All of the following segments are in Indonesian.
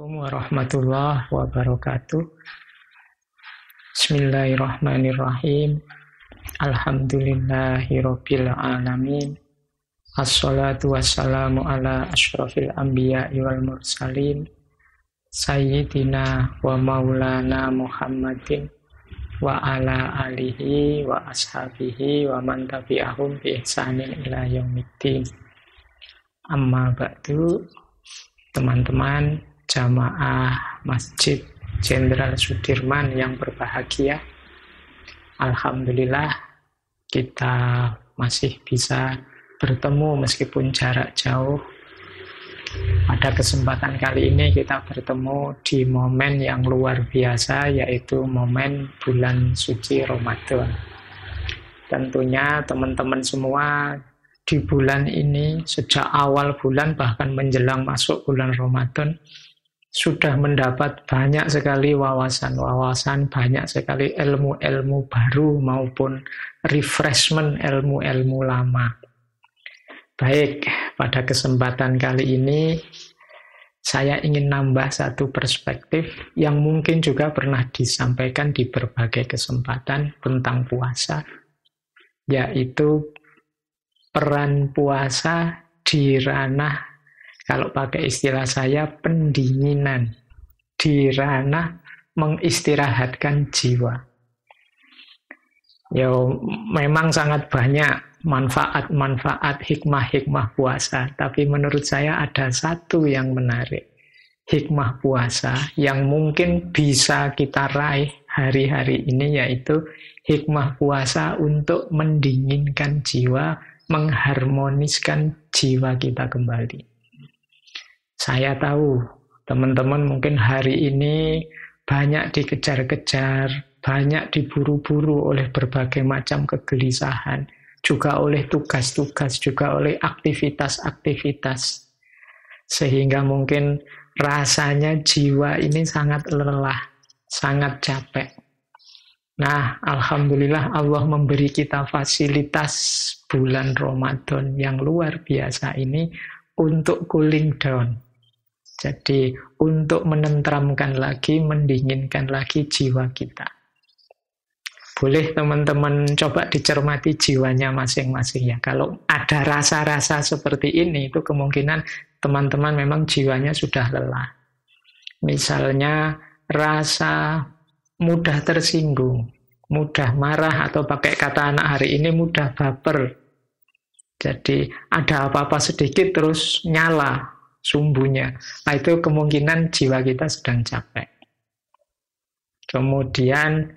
Assalamualaikum warahmatullahi wabarakatuh. Bismillahirrahmanirrahim. Alhamdulillahirabbil alamin. Assalatu wassalamu ala asyrafil anbiya wal mursalin. Sayyidina wa maulana Muhammadin wa ala alihi wa ashabihi wa man tabi'ahum bi ihsanin ila yaumiddin. Amma ba'du, teman-teman jamaah Masjid Jenderal Sudirman yang berbahagia. Alhamdulillah kita masih bisa bertemu meskipun jarak jauh. Pada kesempatan kali ini kita bertemu di momen yang luar biasa yaitu momen bulan suci Ramadan. Tentunya teman-teman semua di bulan ini sejak awal bulan bahkan menjelang masuk bulan Ramadan sudah mendapat banyak sekali wawasan-wawasan, banyak sekali ilmu-ilmu baru maupun refreshment ilmu-ilmu lama. Baik, pada kesempatan kali ini saya ingin nambah satu perspektif yang mungkin juga pernah disampaikan di berbagai kesempatan tentang puasa, yaitu peran puasa di ranah kalau pakai istilah saya, pendinginan di ranah mengistirahatkan jiwa. Ya, memang sangat banyak manfaat-manfaat hikmah-hikmah puasa, tapi menurut saya ada satu yang menarik. Hikmah puasa yang mungkin bisa kita raih hari-hari ini yaitu hikmah puasa untuk mendinginkan jiwa, mengharmoniskan jiwa kita kembali. Saya tahu teman-teman mungkin hari ini banyak dikejar-kejar, banyak diburu-buru oleh berbagai macam kegelisahan, juga oleh tugas-tugas, juga oleh aktivitas-aktivitas. Sehingga mungkin rasanya jiwa ini sangat lelah, sangat capek. Nah, Alhamdulillah Allah memberi kita fasilitas bulan Ramadan yang luar biasa ini untuk cooling down jadi untuk menentramkan lagi, mendinginkan lagi jiwa kita. Boleh teman-teman coba dicermati jiwanya masing-masing ya. Kalau ada rasa-rasa seperti ini, itu kemungkinan teman-teman memang jiwanya sudah lelah. Misalnya rasa mudah tersinggung, mudah marah atau pakai kata anak hari ini mudah baper. Jadi ada apa-apa sedikit terus nyala, sumbunya. Nah, itu kemungkinan jiwa kita sedang capek. Kemudian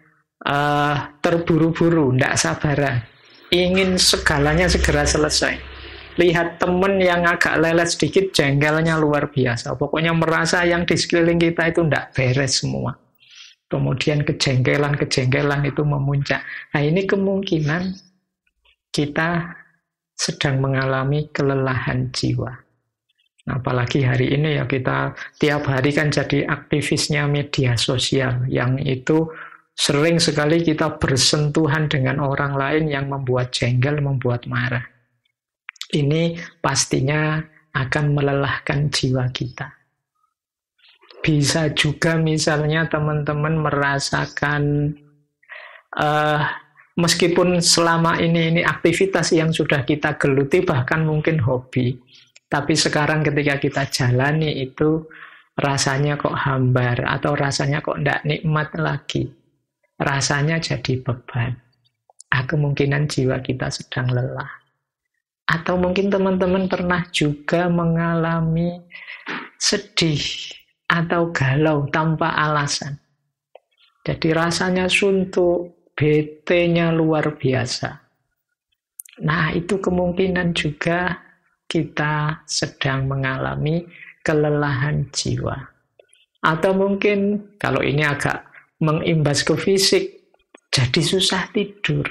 uh, terburu-buru, tidak sabaran, ingin segalanya segera selesai. Lihat temen yang agak lelet sedikit, jengkelnya luar biasa. Pokoknya merasa yang di sekeliling kita itu tidak beres semua. Kemudian kejengkelan-kejengkelan itu memuncak. Nah ini kemungkinan kita sedang mengalami kelelahan jiwa. Apalagi hari ini ya kita tiap hari kan jadi aktivisnya media sosial yang itu sering sekali kita bersentuhan dengan orang lain yang membuat jengkel, membuat marah. Ini pastinya akan melelahkan jiwa kita. Bisa juga misalnya teman-teman merasakan uh, meskipun selama ini ini aktivitas yang sudah kita geluti bahkan mungkin hobi tapi sekarang ketika kita jalani itu rasanya kok hambar atau rasanya kok tidak nikmat lagi. Rasanya jadi beban. Ah, kemungkinan jiwa kita sedang lelah. Atau mungkin teman-teman pernah juga mengalami sedih atau galau tanpa alasan. Jadi rasanya suntuk, bete-nya luar biasa. Nah, itu kemungkinan juga kita sedang mengalami kelelahan jiwa. Atau mungkin kalau ini agak mengimbas ke fisik, jadi susah tidur.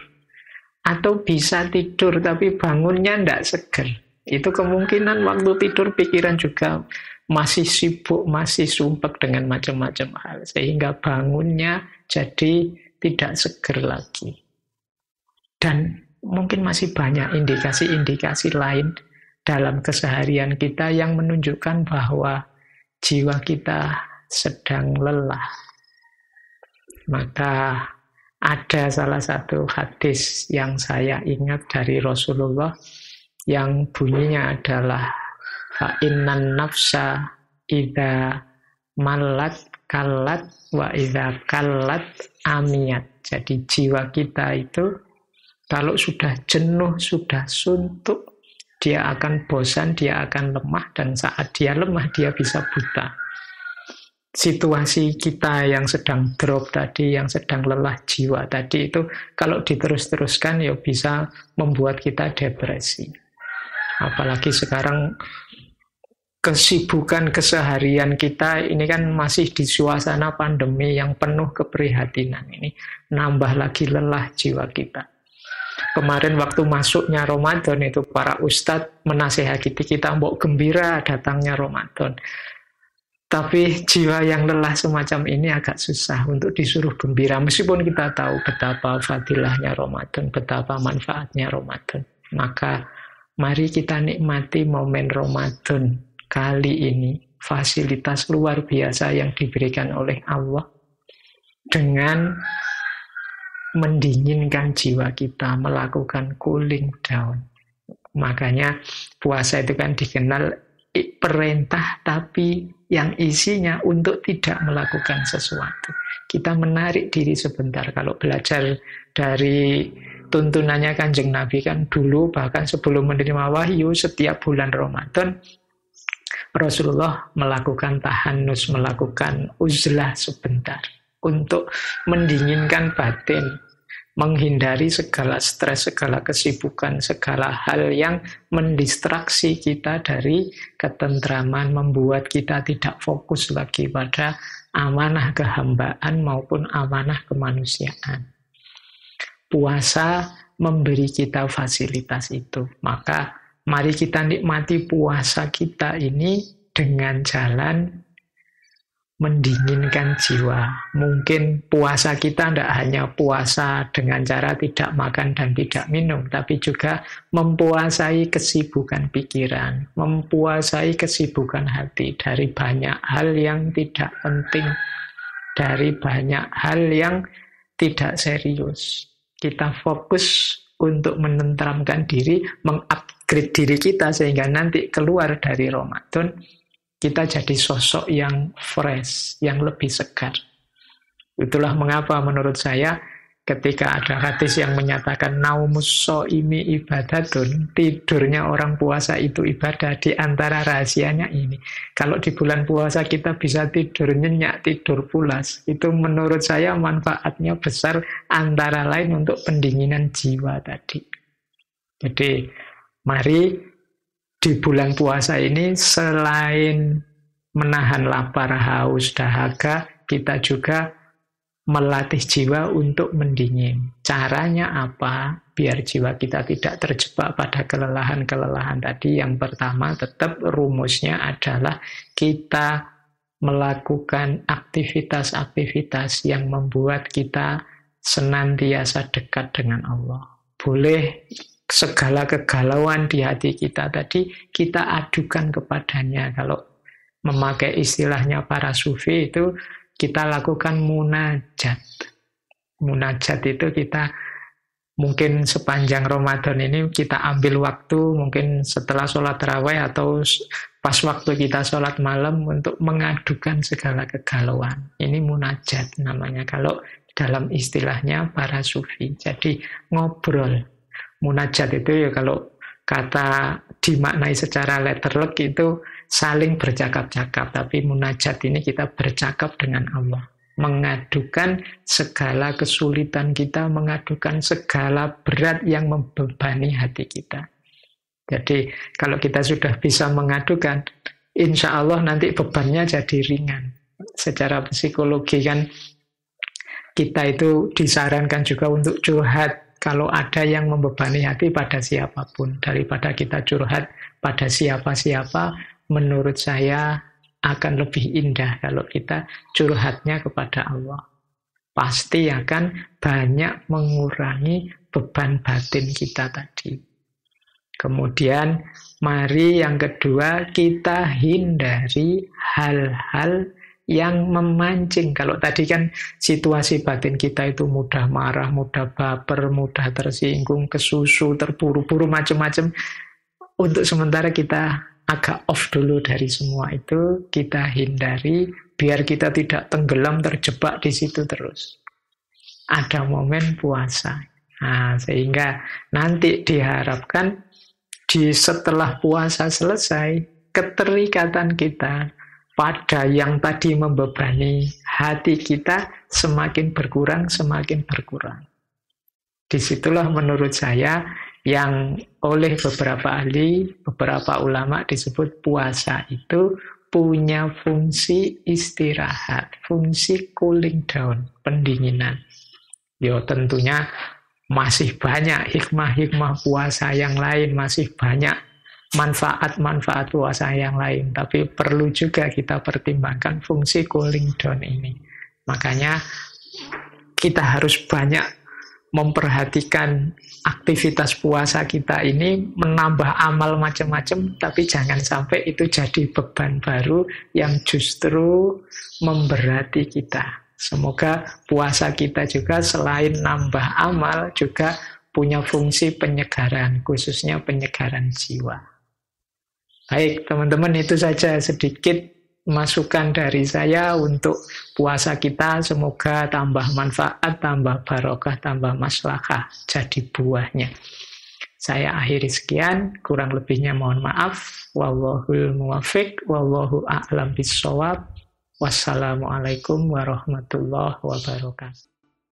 Atau bisa tidur tapi bangunnya tidak seger. Itu kemungkinan waktu tidur pikiran juga masih sibuk, masih sumpek dengan macam-macam hal. Sehingga bangunnya jadi tidak seger lagi. Dan mungkin masih banyak indikasi-indikasi lain dalam keseharian kita yang menunjukkan bahwa jiwa kita sedang lelah. Maka ada salah satu hadis yang saya ingat dari Rasulullah yang bunyinya adalah fa innan nafsa idza malat kalat wa idza kalat amiyat. Jadi jiwa kita itu kalau sudah jenuh, sudah suntuk, dia akan bosan, dia akan lemah, dan saat dia lemah, dia bisa buta. Situasi kita yang sedang drop tadi, yang sedang lelah jiwa tadi itu, kalau diterus-teruskan, ya bisa membuat kita depresi. Apalagi sekarang kesibukan keseharian kita ini kan masih di suasana pandemi yang penuh keprihatinan ini nambah lagi lelah jiwa kita kemarin waktu masuknya Ramadan itu para ustadz menasehati kita mbok gembira datangnya Ramadan. Tapi jiwa yang lelah semacam ini agak susah untuk disuruh gembira. Meskipun kita tahu betapa fadilahnya Ramadan betapa manfaatnya Ramadan maka mari kita nikmati momen Ramadan kali ini fasilitas luar biasa yang diberikan oleh Allah dengan mendinginkan jiwa kita, melakukan cooling down. Makanya puasa itu kan dikenal perintah tapi yang isinya untuk tidak melakukan sesuatu. Kita menarik diri sebentar. Kalau belajar dari tuntunannya kanjeng Nabi kan dulu bahkan sebelum menerima wahyu setiap bulan Ramadan Rasulullah melakukan tahanus, melakukan uzlah sebentar untuk mendinginkan batin, menghindari segala stres, segala kesibukan, segala hal yang mendistraksi kita dari ketentraman, membuat kita tidak fokus lagi pada amanah kehambaan maupun amanah kemanusiaan. Puasa memberi kita fasilitas itu. Maka Mari kita nikmati puasa kita ini dengan jalan mendinginkan jiwa. Mungkin puasa kita tidak hanya puasa dengan cara tidak makan dan tidak minum, tapi juga mempuasai kesibukan pikiran, mempuasai kesibukan hati dari banyak hal yang tidak penting, dari banyak hal yang tidak serius. Kita fokus untuk menentramkan diri, mengupgrade diri kita sehingga nanti keluar dari Ramadan kita jadi sosok yang fresh, yang lebih segar. Itulah mengapa menurut saya ketika ada hadis yang menyatakan naumus so'imi ibadatun, tidurnya orang puasa itu ibadah di antara rahasianya ini. Kalau di bulan puasa kita bisa tidur nyenyak, tidur pulas, itu menurut saya manfaatnya besar antara lain untuk pendinginan jiwa tadi. Jadi mari di bulan puasa ini selain menahan lapar, haus, dahaga, kita juga melatih jiwa untuk mendingin. Caranya apa? Biar jiwa kita tidak terjebak pada kelelahan-kelelahan tadi. Yang pertama tetap rumusnya adalah kita melakukan aktivitas-aktivitas yang membuat kita senantiasa dekat dengan Allah. Boleh segala kegalauan di hati kita tadi kita adukan kepadanya. Kalau memakai istilahnya para sufi itu kita lakukan munajat. Munajat itu kita mungkin sepanjang Ramadan ini kita ambil waktu mungkin setelah sholat terawih atau pas waktu kita sholat malam untuk mengadukan segala kegalauan. Ini munajat namanya kalau dalam istilahnya para sufi. Jadi ngobrol. Munajat itu ya kalau kata dimaknai secara letterlek itu saling bercakap-cakap, tapi munajat ini kita bercakap dengan Allah. Mengadukan segala kesulitan kita, mengadukan segala berat yang membebani hati kita. Jadi kalau kita sudah bisa mengadukan, insya Allah nanti bebannya jadi ringan. Secara psikologi kan kita itu disarankan juga untuk curhat kalau ada yang membebani hati pada siapa pun. Daripada kita curhat pada siapa-siapa, menurut saya akan lebih indah kalau kita curhatnya kepada Allah. Pasti akan banyak mengurangi beban batin kita tadi. Kemudian mari yang kedua kita hindari hal-hal yang memancing. Kalau tadi kan situasi batin kita itu mudah marah, mudah baper, mudah tersinggung, kesusu, terburu-buru, macam-macam. Untuk sementara kita agak off dulu dari semua itu, kita hindari biar kita tidak tenggelam terjebak di situ terus. Ada momen puasa. Nah, sehingga nanti diharapkan di setelah puasa selesai, keterikatan kita pada yang tadi membebani hati kita semakin berkurang, semakin berkurang. Di situlah menurut saya yang oleh beberapa ahli, beberapa ulama disebut puasa itu punya fungsi istirahat, fungsi cooling down, pendinginan. Yo tentunya masih banyak hikmah-hikmah puasa yang lain, masih banyak manfaat-manfaat puasa yang lain. Tapi perlu juga kita pertimbangkan fungsi cooling down ini. Makanya kita harus banyak memperhatikan aktivitas puasa kita ini menambah amal macam-macam, tapi jangan sampai itu jadi beban baru yang justru memberati kita. Semoga puasa kita juga selain nambah amal juga punya fungsi penyegaran, khususnya penyegaran jiwa. Baik, teman-teman itu saja sedikit masukan dari saya untuk puasa kita. Semoga tambah manfaat, tambah barokah, tambah maslahah jadi buahnya. Saya akhiri sekian, kurang lebihnya mohon maaf. Wallahul muwafiq, wallahu a'lam bisawab. Wassalamualaikum warahmatullahi wabarakatuh.